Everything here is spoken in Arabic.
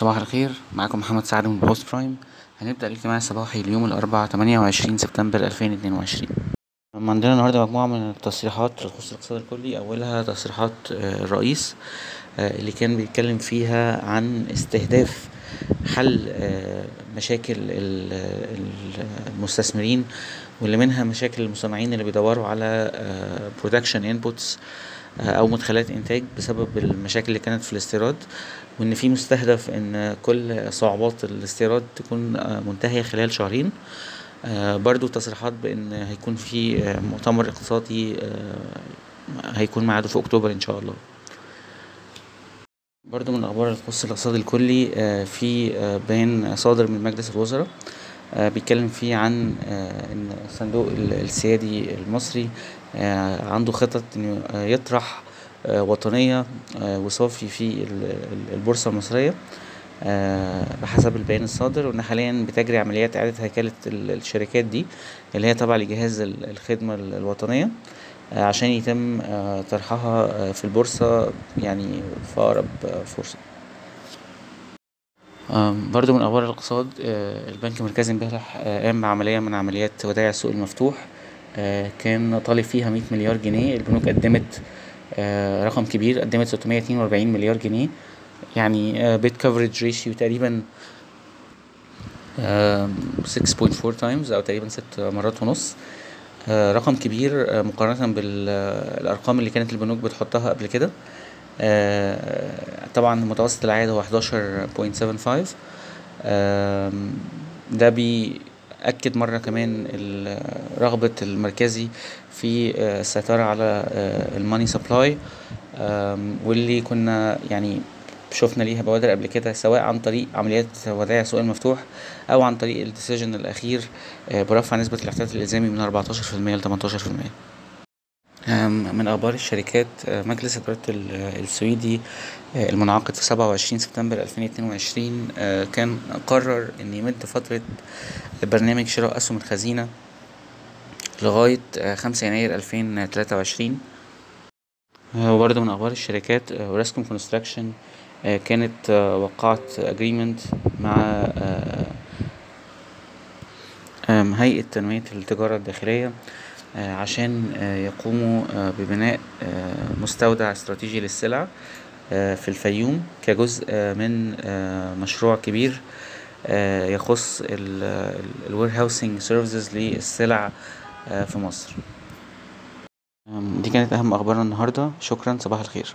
صباح الخير. معاكم محمد سعد من بوست برايم هنبدأ الاجتماع الصباحي ليوم الأربعاء تمانية وعشرين سبتمبر ألفين اتنين وعشرين. عندنا النهاردة مجموعة من التصريحات تخص الاقتصاد الكلي. أولها تصريحات آه، الرئيس آه، اللي كان بيتكلم فيها عن استهداف حل آه، مشاكل ال- ال- المستثمرين واللي منها مشاكل المصنعين اللي بيدوروا على production inputs أو مدخلات إنتاج بسبب المشاكل اللي كانت في الاستيراد وإن في مستهدف إن كل صعوبات الاستيراد تكون آه، منتهية خلال شهرين. آه، برضو تصريحات بإن هيكون في آه، مؤتمر اقتصادي آه، هيكون ميعاده في أكتوبر إن شاء الله. برضو من الأخبار اللي تخص الاقتصاد الكلي آه، في آه، بيان صادر من مجلس الوزراء آه، بيتكلم فيه عن إن الصندوق ال- السيادي المصري عنده خطط آه، يطرح وطنية وصافي في ال- ال- البورصة المصرية بحسب البيان الصادر. وإن حاليا بتجري عمليات إعادة هيكلة ال- الشركات دي اللي هي تابعة لجهاز ال- الخدمة ال- الوطنية. عشان يتم آه، طرحها آه، في البورصة يعني في أقرب آه، فرصة. برضو من أخبار الاقتصاد آه، البنك المركزي امبارح آه، قام بعملية من عمليات ودائع السوق المفتوح آه، كان طالب فيها مية مليار جنيه. البنوك قدمت آه، رقم كبير قدمت ستمية اتنين وأربعين مليار جنيه. يعني bid coverage ratio تقريبا six point four times أو تقريبا ست مرات ونص. آه، رقم كبير آه، مقارنة بالأرقام اللي كانت البنوك بتحطها قبل كده. آه، طبعا متوسط العائد هو 11.75 آم، ده بيأكد مرة كمان رغبة المركزي في آه، السيطرة على ال money supply. واللي كنا يعني شفنا ليها بوادر قبل كده سواء عن طريق عمليات ودائع السوق المفتوح أو عن طريق ال decision الأخير آه، برفع نسبة الاحتياط الإلزامي من 14% ل 18% أم، من أخبار الشركات أه، مجلس إدارة ال- السويدي المنعقد في 27 سبتمبر 2022 أه، كان قرر إن يمد فترة برنامج شراء أسهم الخزينة لغاية أه، 5 يناير 2023 أه، وبرضه من أخبار الشركات أوراسكوم كونستراكشن كانت أه، وقعت agreement مع أم، هيئة تنمية التجارة الداخلية آه، عشان آه، يقوموا آه، ببناء آه، مستودع استراتيجي للسلع آه، في الفيوم كجزء آه، من آه، مشروع كبير آه، يخص ال warehousing services للسلع آه، في مصر. دي كانت أهم أخبارنا النهاردة. شكرا صباح الخير.